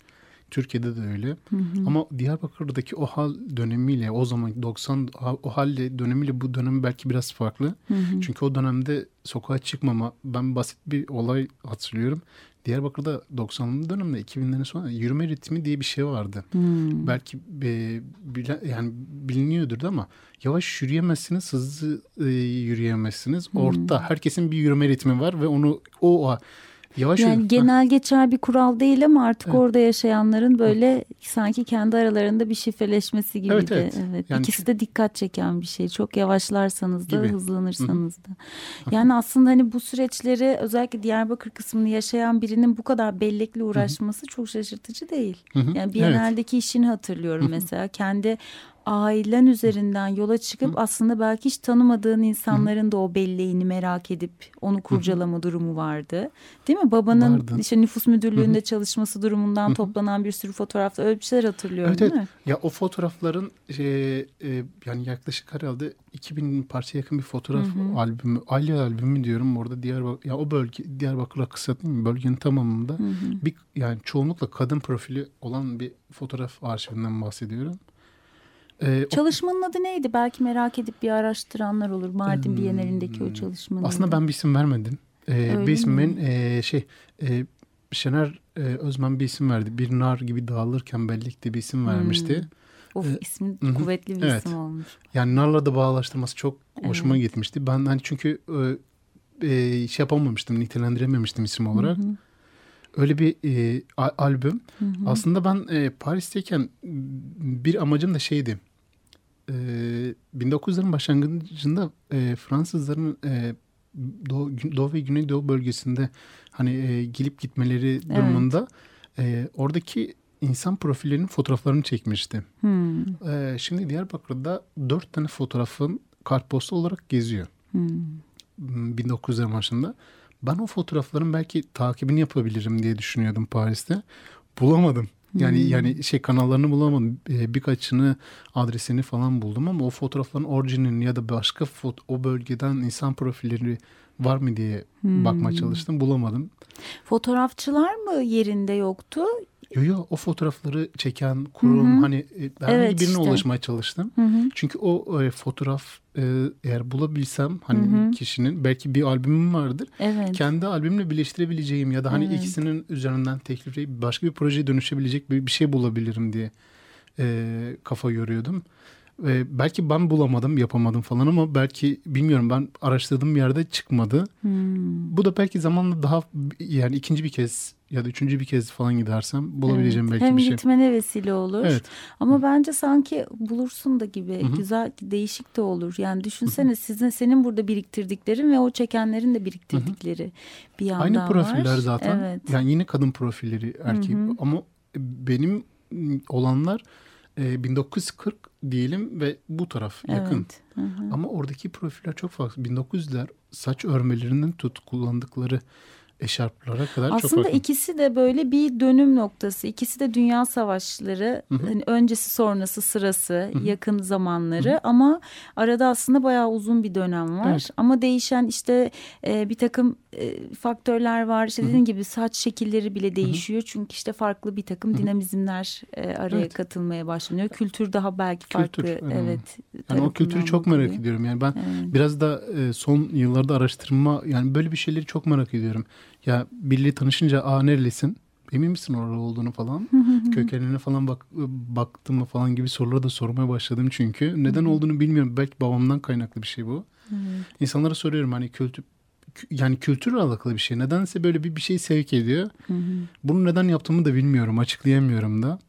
Türkiye'de de öyle. Hı hı. Ama Diyarbakır'daki o hal dönemiyle o zaman 90 ha- o halle dönemiyle bu dönem belki biraz farklı. Hı hı. Çünkü o dönemde sokağa çıkmama ben basit bir olay hatırlıyorum. Diyarbakır'da 90'lı dönemde 2000'lerin sonra yürüme ritmi diye bir şey vardı. Hmm. Belki e, bile, yani biliniyordur da ama yavaş yürüyemezsiniz, hızlı e, yürüyemezsiniz. Orta herkesin bir yürüme ritmi var ve onu o, o yavaş Yani yürü- genel geçer bir kural değil ama artık Evet. orada yaşayanların böyle sanki kendi aralarında bir şifreleşmesi gibi Evet, de. evet. Evet. Yani İkisi de dikkat çeken bir şey. Çok yavaşlarsanız da Gibi. hızlanırsanız da. Yani aslında hani bu süreçleri özellikle Diyarbakır kısmını yaşayan birinin bu kadar bellekle uğraşması çok şaşırtıcı değil. Hı hı. Yani Evet. Biennale'deki işini hatırlıyorum mesela. Kendi ailen üzerinden yola çıkıp aslında belki hiç tanımadığın insanların da o belleğini merak edip onu kurcalama durumu vardı. Değil mi? Babanın Vardı. işte nüfus müdürlüğünde çalışması durumundan toplanan bir sürü fotoğrafta öyle bir şeyler hatırlıyorum Evet, değil evet. mi? Ya o fotoğrafların e, e, yani yaklaşık herhalde 2000 parçaya yakın bir fotoğraf albümü, Alya albümü diyorum orada Diyarbakır ya o bölge Diyarbakır'a kısaltayım mı? bölgenin tamamında bir yani çoğunlukla kadın profili olan bir fotoğraf arşivinden bahsediyorum. E, o- Çalışmanın adı neydi? Belki merak edip bir araştıranlar olur. Mardin Bienalindeki o çalışmanın. Hmm. aslında adı. ben bir isim vermedim. E, Öyle bir isim mi? ben e, şey e, Şener e, Özmen bir isim verdi. Bir nar gibi dağılırken bellikte bir isim vermişti. Of e, ismi hı hı. kuvvetli bir Evet. isim olmuş. Yani narla da bağlaştırması çok hoşuma gitmişti. Ben hani çünkü e, e, şey yapamamıştım, nitelendirememiştim isim olarak. Öyle bir e, albüm. Aslında ben e, Paris'teyken bir amacım da şeydi. E, 1900'lerin başlangıcında e, Fransızların e, Doğu, Doğu ve Güneydoğu bölgesinde hani e, gelip gitmeleri durumunda e, oradaki insan profillerinin fotoğraflarını çekmişti. Hmm. Ee, şimdi Diyarbakır'da dört tane fotoğrafın kartpostu olarak geziyor. Hmm, 1900'lerin başında. Ben o fotoğrafların belki takibini yapabilirim diye düşünüyordum Paris'te. Bulamadım. Yani yani şey kanallarını bulamadım. Ee, birkaçını adresini falan buldum ama o fotoğrafların orijinalini ya da başka foto, o bölgeden insan profilleri var mı diye bakmaya çalıştım. Bulamadım. Fotoğrafçılar mı yerinde yoktu? Yo yo o fotoğrafları çeken kurum hani e, herhangi Evet, birine işte. ulaşmaya çalıştım. Hı hı. Çünkü o e, fotoğraf e, eğer bulabilsem hani kişinin belki bir albümüm vardır. Evet. Kendi albümle birleştirebileceğim ya da hani Evet. ikisinin üzerinden teklif edip başka bir projeye dönüşebilecek bir, bir şey bulabilirim diye e, kafa yoruyordum. E, belki ben bulamadım, yapamadım falan ama belki bilmiyorum ben araştırdığım yerde çıkmadı. Hmm. Bu da belki zamanla daha yani ikinci bir kez ya da üçüncü bir kez falan gidersem bulabileceğim Evet. belki Hem bir şey. gitmene vesile olur. Evet. Ama bence sanki bulursun da gibi güzel değişik de olur. Yani düşünsene sizin senin burada biriktirdiklerin ve o çekenlerin de biriktirdikleri bir yandan Aynı var. profiller zaten. Evet. Yani yine kadın profilleri erkek ama benim m, olanlar e, 1940 diyelim ve bu taraf yakın. Evet. Hı hı. Ama oradaki profiller çok farklı. 1900'ler saç örmelerinden tut kullandıkları eşarplara kadar çok Aslında ikisi de böyle bir dönüm noktası. İkisi de dünya savaşları, hani öncesi sonrası sırası, yakın zamanları ama arada aslında bayağı uzun bir dönem var. Evet. Ama değişen işte e, bir takım e, faktörler var. İşte dediğin gibi saç şekilleri bile değişiyor. Çünkü işte farklı bir takım dinamizmler e, araya Evet. katılmaya başlanıyor. Kültür daha belki farklı. Kültür, önemli. evet. Yani o kültürü çok merak bakılıyor. ediyorum. Yani ben Evet. biraz da e, son yıllarda araştırma yani böyle bir şeyleri çok merak ediyorum. Ya biriyle tanışınca aa nerelisin? Emin misin orada olduğunu falan? Kökenine falan bak, baktım mı falan gibi soruları da sormaya başladım çünkü. Neden olduğunu bilmiyorum. Belki babamdan kaynaklı bir şey bu. İnsanlara soruyorum hani kültür yani kültürle alakalı bir şey. Nedense böyle bir bir şey sevk ediyor. Bunu neden yaptığımı da bilmiyorum. Açıklayamıyorum da.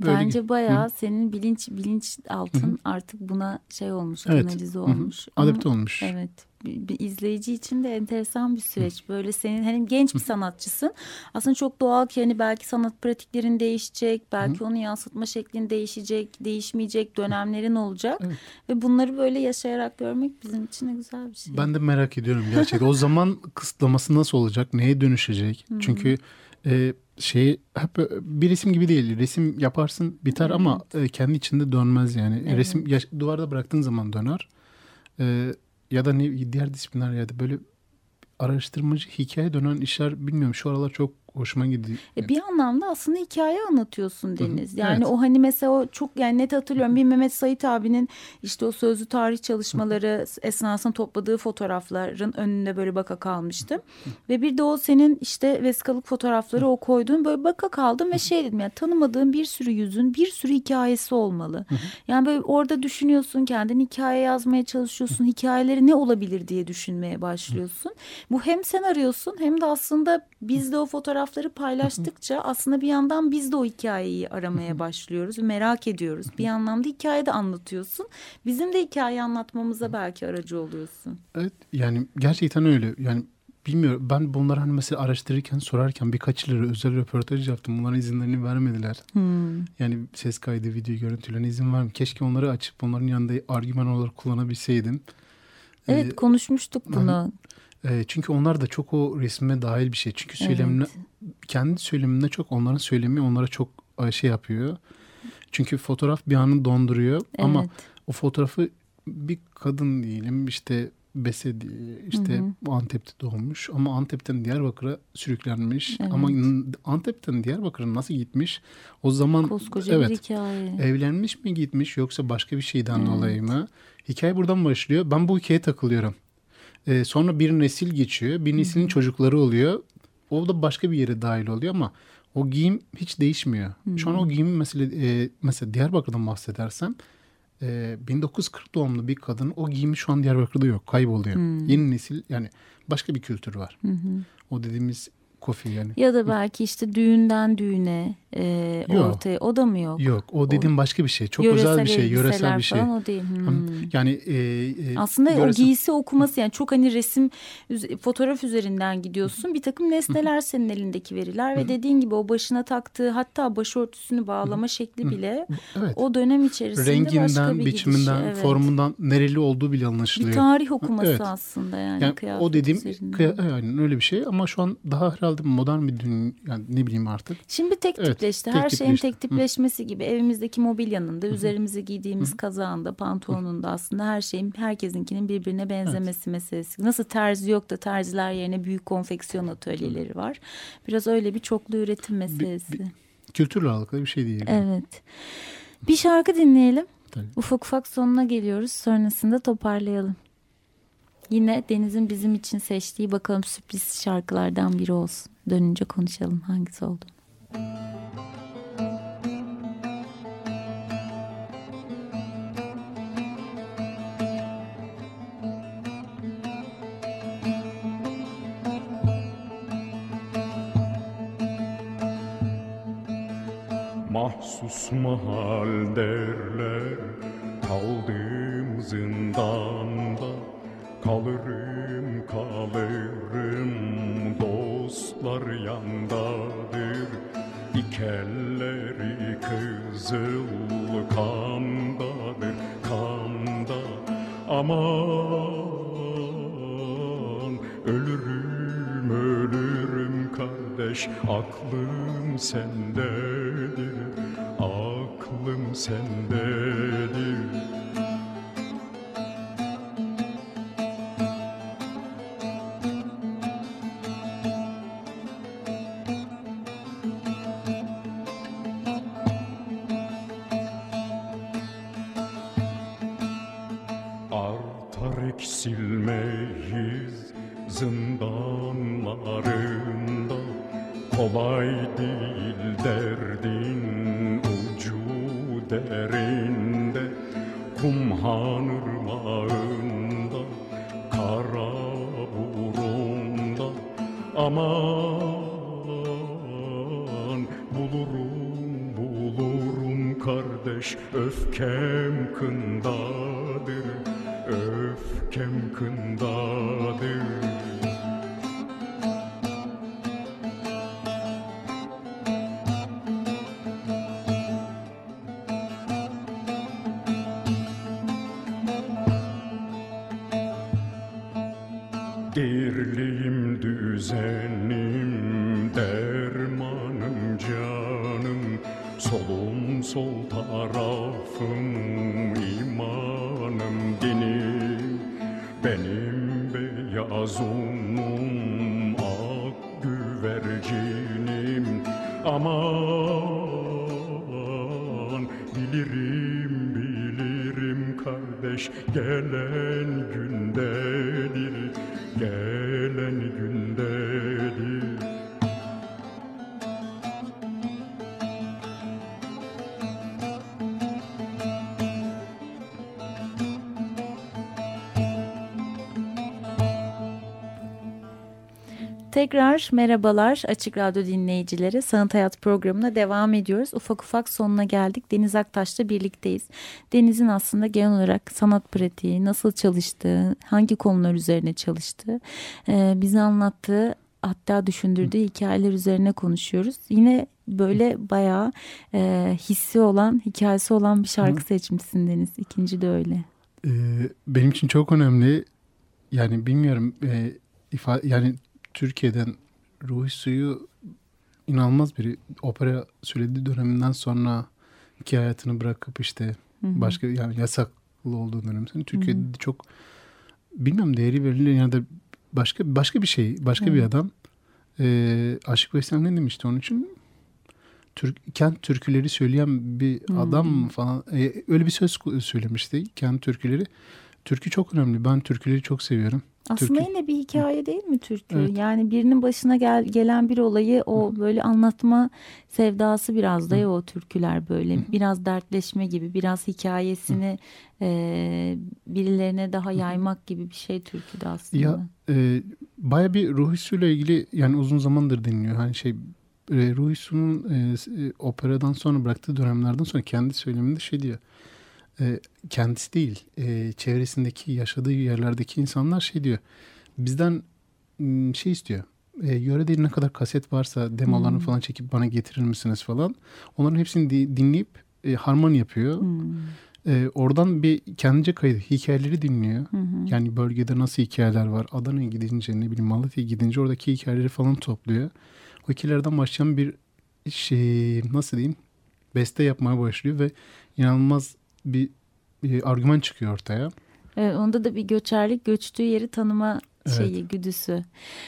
Böyle Bence bayağı senin bilinç bilinç altın artık buna şey olmuş, Evet. kanalize Hı hı. olmuş. Ama- adapte olmuş. Evet. Bir, bir izleyici için de enteresan bir süreç. Böyle senin hani genç bir sanatçısın. Aslında çok doğal ki hani belki sanat pratiklerin değişecek, belki onu yansıtma şeklin değişecek, değişmeyecek dönemlerin olacak Evet. ve bunları böyle yaşayarak görmek bizim için de güzel bir şey. Ben de merak ediyorum gerçekten. o zaman kısıtlaması nasıl olacak? Neye dönüşecek? Çünkü e, şey hep bir resim gibi değil. Resim yaparsın biter ama e, kendi içinde dönmez yani. Evet. Resim yaş- duvarda bıraktığın zaman döner. E, ya da ne diğer disiplinler ya da böyle araştırmacı hikaye dönen işler bilmiyorum şu aralar çok hoşuma gidiyor. E bir anlamda aslında hikaye anlatıyorsun Deniz. Yani Evet. o hani mesela o çok yani net hatırlıyorum bir Mehmet Sait abinin işte o sözlü tarih çalışmaları esnasında topladığı fotoğrafların önünde böyle baka kalmıştım. Ve bir de o senin işte vesikalık fotoğrafları o koyduğun böyle baka kaldım ve şey dedim yani tanımadığım bir sürü yüzün bir sürü hikayesi olmalı. Yani böyle orada düşünüyorsun kendin hikaye yazmaya çalışıyorsun hikayeleri ne olabilir diye düşünmeye başlıyorsun. Bu hem sen arıyorsun hem de aslında biz de o fotoğrafları paylaştıkça aslında bir yandan biz de o hikayeyi aramaya başlıyoruz. Merak ediyoruz. Bir anlamda hikaye de anlatıyorsun. Bizim de hikaye anlatmamıza belki aracı oluyorsun. Evet yani gerçekten öyle. Yani bilmiyorum ben bunları hani mesela araştırırken sorarken birkaç yılları özel röportaj yaptım. Bunların izinlerini vermediler. Yani ses kaydı, video görüntülerine izin vermiyor. Keşke onları açıp onların yanında argüman olarak kullanabilseydim. Evet Ee, konuşmuştuk bunu. E, çünkü onlar da çok o resme dahil bir şey. Çünkü söylemine, kendi söyleminde çok onların söylemi onlara çok e, şey yapıyor. Çünkü fotoğraf bir anı donduruyor ama Evet. o fotoğrafı bir kadın diyelim işte Bese diye işte Antep'te doğmuş ama Antep'ten Diyarbakır'a sürüklenmiş Evet. ama Antep'ten Diyarbakır'a nasıl gitmiş o zaman Koskoca evet bir hikaye. evlenmiş mi gitmiş yoksa başka bir şeyden dolayı mı hikaye buradan başlıyor ben bu hikayeye takılıyorum Ee, sonra bir nesil geçiyor bir neslin çocukları oluyor o da başka bir yere dahil oluyor ama o giyim hiç değişmiyor. Şu an o giyim mesela, e, mesela Diyarbakır'dan bahsedersem e, 1940 doğumlu bir kadın o giyimi şu an Diyarbakır'da yok. Kayboluyor. Yeni nesil yani başka bir kültür var. O dediğimiz kofi yani. Ya da belki işte düğünden düğüne e, Yok. ortaya o da mı yok? Yok o dediğim başka bir şey. Çok özel bir şey. Yöresel bir şey. Falan, o değil. Hmm. Yani e, e, Aslında o yöresel- giysi okuması yani çok hani resim fotoğraf üzerinden gidiyorsun. Bir takım nesneler senin elindeki veriler ve dediğin gibi o başına taktığı hatta başörtüsünü bağlama şekli bile Evet. o dönem içerisinde başka renginden, bir biçiminden, gidişi. Evet. formundan nereli olduğu bile anlaşılıyor. bir tarih okuması Evet. aslında yani, Yani kıyafet o dediğim kıya- yani öyle bir şey ama şu an daha herhalde modern bir dünya yani ne bileyim artık. Şimdi tek Evet, tipleşti. tek Her şeyin tipleşti. tek tipleşmesi gibi evimizdeki mobilyanın da üzerimize giydiğimiz kazağında, pantolonunda aslında her şeyin herkesinkinin birbirine benzemesi meselesi. Nasıl terzi yok da terziler yerine büyük konfeksiyon atölyeleri var. Biraz öyle bir çoklu üretim meselesi. Kültürle alakalı bir şey değil. Evet. Bir şarkı dinleyelim. Tabii. Ufak ufak sonuna geliyoruz. Sonrasında toparlayalım. Yine Deniz'in bizim için seçtiği bakalım sürpriz şarkılardan biri olsun. Dönünce konuşalım hangisi oldu. Mahsus mahal derler Kaldım zindanda Kalırım kalırım Dostlar yandadır. İkelleri kızıl kandadır Kanda. Aman Ölürüm ölürüm kardeş Aklım sendedir. Aklım sendedir Dirliğim düzenim dermanım canım. Solum sol tarafım imanım dinim Benim beyaz unum ak güvercinim Aman bilirim bilirim kardeş gelen Tekrar merhabalar Açık Radyo dinleyicileri. Sanat Hayat programına devam ediyoruz. Ufak ufak sonuna geldik. Deniz Aktaş'la birlikteyiz. Deniz'in aslında genel olarak sanat pratiği, nasıl çalıştığı, hangi konular üzerine çalıştığı, e, bize anlattığı hatta düşündürdüğü hikayeler üzerine konuşuyoruz. Yine böyle bayağı e, hissi olan, hikayesi olan bir şarkı seçmişsin Deniz. İkinci de öyle. Ee, benim için çok önemli. Yani bilmiyorum e, ifa yani Türkiye'den Ruhi Suyu inanılmaz biri. Opera söylediği döneminden sonra iki hayatını bırakıp işte Hı hı. başka yani yasaklı olduğu dönem. Türkiye'de de çok bilmem değeri verilen ya da başka başka bir şey, başka bir Evet. adam. Ee, Aşık Veysel ne demişti onun için? Türk, kent türküleri söyleyen bir Hmm. adam falan Ee, öyle bir söz söylemişti kent türküleri. Türkü çok önemli. Ben türküleri çok seviyorum. Aslında Türkü. yine bir hikaye değil mi türkü? Evet. Yani birinin başına gel, gelen bir olayı o böyle anlatma sevdası biraz da ya o türküler böyle. Biraz dertleşme gibi, biraz hikayesini e, birilerine daha yaymak gibi bir şey türküde aslında. Ya e, baya bir Su'yla ilgili yani uzun zamandır dinliyor. Hani şey e, e, e, operadan sonra bıraktığı dönemlerden sonra kendi söyleminde şey diyor. E, kendisi değil, e, çevresindeki yaşadığı yerlerdeki insanlar şey diyor. Bizden şey istiyor. E, yörede ne kadar kaset varsa demolarını Hmm. falan çekip bana getirir misiniz falan. Onların hepsini di- dinleyip e, harman yapıyor. Hmm. E, oradan bir kendince kayıt hikayeleri dinliyor. Hı hı. Yani bölgede nasıl hikayeler var? Adana'ya gidince ne bileyim Malatya'ya gidince oradaki hikayeleri falan topluyor. O hikayelerden başlayan bir şey nasıl diyeyim beste yapmaya başlıyor ve inanılmaz bir, bir argüman çıkıyor ortaya. Evet, onda da bir göçerlik göçtüğü yeri tanıma Evet. şeyi güdüsü.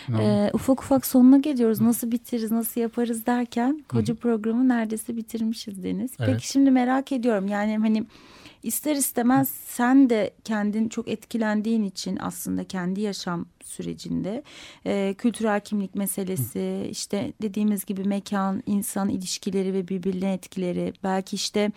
İnanılmaz. Ee, ufak ufak sonuna geliyoruz. Nasıl bitiririz, nasıl yaparız derken koca programı neredeyse bitirmişiz Deniz. Evet. Peki şimdi merak ediyorum. Yani hani ister istemez sen de kendin çok etkilendiğin için aslında kendi yaşam sürecinde e, kültürel kimlik meselesi, işte dediğimiz gibi mekan, insan ilişkileri ve birbirine etkileri, belki işte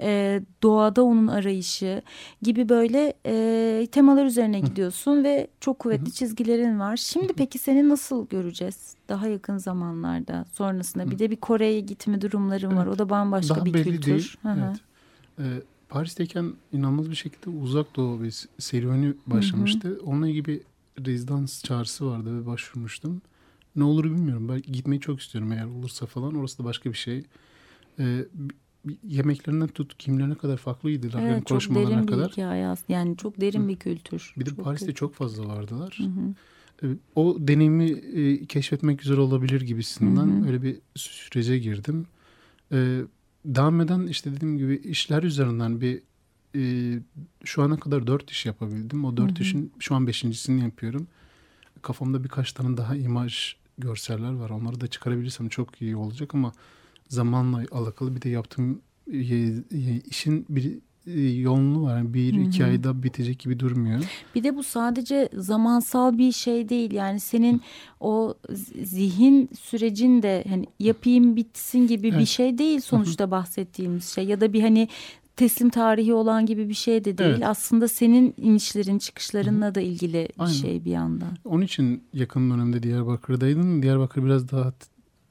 e, doğada onun arayışı gibi böyle e, temalar üzerine gidiyorsun ve çok kuvvetli çizgilerin var. Şimdi peki seni nasıl göreceğiz daha yakın zamanlarda sonrasında? Bir de bir Kore'ye gitme durumların var. O da bambaşka Daha bir belli kültür. değil. Hı hı. Evet. Ee, Paris'teyken inanılmaz bir şekilde uzak doğu bir serüveni başlamıştı. Onunla ilgili bir rezidans çağrısı vardı ve başvurmuştum. Ne olur bilmiyorum. Ben gitmeyi çok istiyorum eğer olursa falan. Orası da başka bir şey. Ee, yemeklerinden tut kimlerine kadar farklıydılar. Evet çok konuşmalarına derin bir kadar. hikaye aslında. Yani çok derin bir kültür. Bir de Çok Paris'te derin. çok fazla vardılar. Hı hı. O deneyimi e, keşfetmek güzel olabilir gibisinden Hı hı. öyle bir sürece girdim. Ee, devam eden işte dediğim gibi işler üzerinden bir e, şu ana kadar dört iş yapabildim. O dört Hı hı. işin şu an beşincisini yapıyorum. Kafamda birkaç tane daha imaj görseller var. Onları da çıkarabilirsem çok iyi olacak ama zamanla alakalı bir de yaptığım e, e, işin bir e, yoğunluğu var. Bir iki ayda bitecek gibi durmuyor. Bir de bu sadece zamansal bir şey değil. Yani senin o zihin sürecin de hani yapayım bitsin gibi bir Evet. şey değil sonuçta bahsettiğimiz şey. Ya da bir hani teslim tarihi olan gibi bir şey de değil. Evet. Aslında senin inişlerin çıkışlarınla da ilgili bir Aynen. şey bir yandan. Onun için yakın dönemde Diyarbakır'daydım. Diyarbakır biraz daha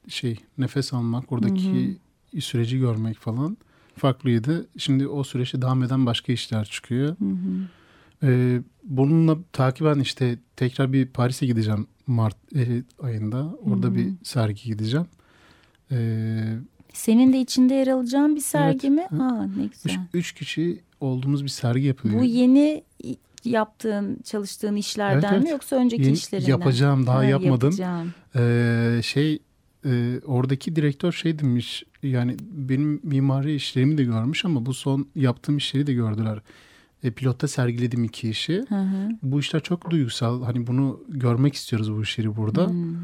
şey nefes almak, oradaki süreci görmek falan farklıydı. Şimdi o süreçte devam eden başka işler çıkıyor. Ee, bununla takiben işte tekrar bir Paris'e gideceğim Mart e, ayında. Orada bir sergi gideceğim. Ee, Senin de içinde yer alacağın bir sergi Evet. mi? Aa ne üç, güzel. üç kişi olduğumuz bir sergi yapılıyor. Bu yeni yaptığın, çalıştığın işlerden Evet, evet. mi yoksa önceki Yeni- işlerinden? yapacağım, daha yapmadım. yapacağım. Ee, şey e, oradaki direktör şey demiş yani benim mimari işlerimi de görmüş ama bu son yaptığım işleri de gördüler. E, pilotta sergiledim iki işi. Hı hı. Bu işler çok duygusal. Hani bunu görmek istiyoruz bu işleri burada. Hmm.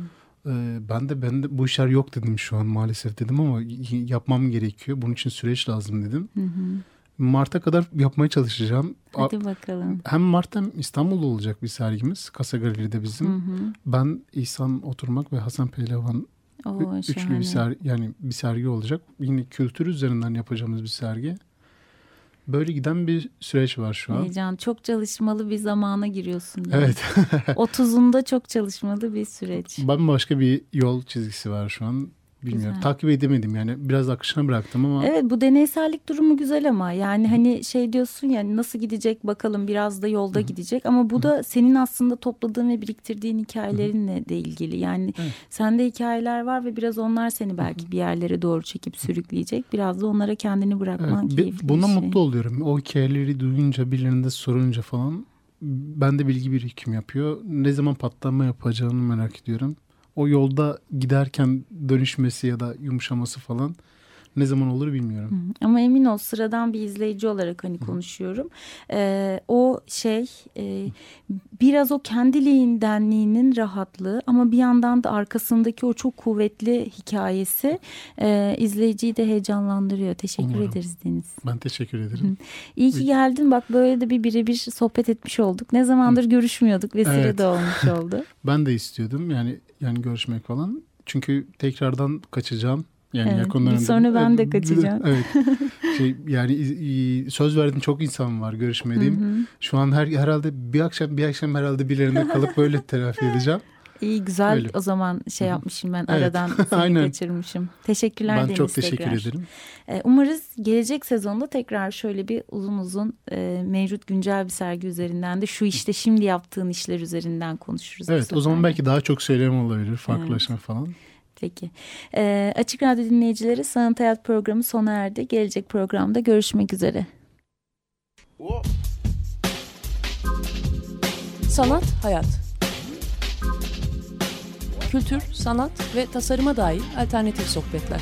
Ee, ben de ben de bu işler yok dedim şu an maalesef dedim ama yapmam gerekiyor. Bunun için süreç lazım dedim. Hı hı. Mart'a kadar yapmaya çalışacağım. Hadi bakalım. Hem Mart hem İstanbul'da olacak bir sergimiz. Kasa Galeri'de bizim. Hı hı. Ben İhsan Oturmak ve Hasan Pehlivan Oo, Üçlü şahane. bir sergi yani bir sergi olacak. Yine kültür üzerinden yapacağımız bir sergi. Böyle giden bir süreç var şu an. Heyecan. Çok çalışmalı bir zamana giriyorsun. yani. Evet. 30'unda çok çalışmalı bir süreç. Bambaşka bir yol çizgisi var şu an. Bilmiyorum. Güzel. Takip edemedim yani. Biraz akışına bıraktım ama Evet bu deneysellik durumu güzel ama yani hani şey diyorsun ya nasıl gidecek bakalım biraz da yolda gidecek ama bu da senin aslında topladığın ve biriktirdiğin hikayelerinle de ilgili. Yani Evet. sende hikayeler var ve biraz onlar seni belki bir yerlere doğru çekip sürükleyecek. Biraz da onlara kendini bırakman Evet, keyifli buna şey. mutlu oluyorum. O hikayeleri duyunca birilerinde sorunca falan ben de bilgi birikim yapıyor. Ne zaman patlama yapacağını merak ediyorum. O yolda giderken dönüşmesi ya da yumuşaması falan ne zaman olur bilmiyorum. Ama emin ol sıradan bir izleyici olarak hani konuşuyorum. Ee, o şey e, biraz o kendiliğindenliğinin rahatlığı ama bir yandan da arkasındaki o çok kuvvetli hikayesi e, izleyiciyi de heyecanlandırıyor. Teşekkür Umarım. ederiz Deniz. Ben teşekkür ederim. İyi ki geldin bak böyle de bir birebir sohbet etmiş olduk. Ne zamandır görüşmüyorduk vesile Evet. de olmuş oldu. Ben de istiyordum yani yani görüşmek falan. Çünkü tekrardan kaçacağım. Yani Evet, yakın dönemde. sonra ben de Evet, kaçacağım. Evet. Şey yani söz verdiğim çok insan var görüşmediğim. Şu an her herhalde bir akşam bir akşam herhalde birilerinde kalıp böyle telafi edeceğim. İyi güzel Öyle. o zaman şey yapmışım ben Evet. aradan seni Aynen. kaçırmışım. Teşekkürler ben Deniz çok teşekkür tekrar. ederim. Ee, Umarız gelecek sezonda tekrar şöyle bir uzun uzun e, mevcut güncel bir sergi üzerinden de şu işte şimdi yaptığın işler üzerinden konuşuruz. Evet o zaman belki daha çok söylem olabilir. Farklılaşma falan. Peki. Ee, Açık Radyo dinleyicileri Sanat Hayat programı sona erdi. Gelecek programda görüşmek üzere. Sanat, hayat. Kültür, sanat ve tasarıma dair alternatif sohbetler.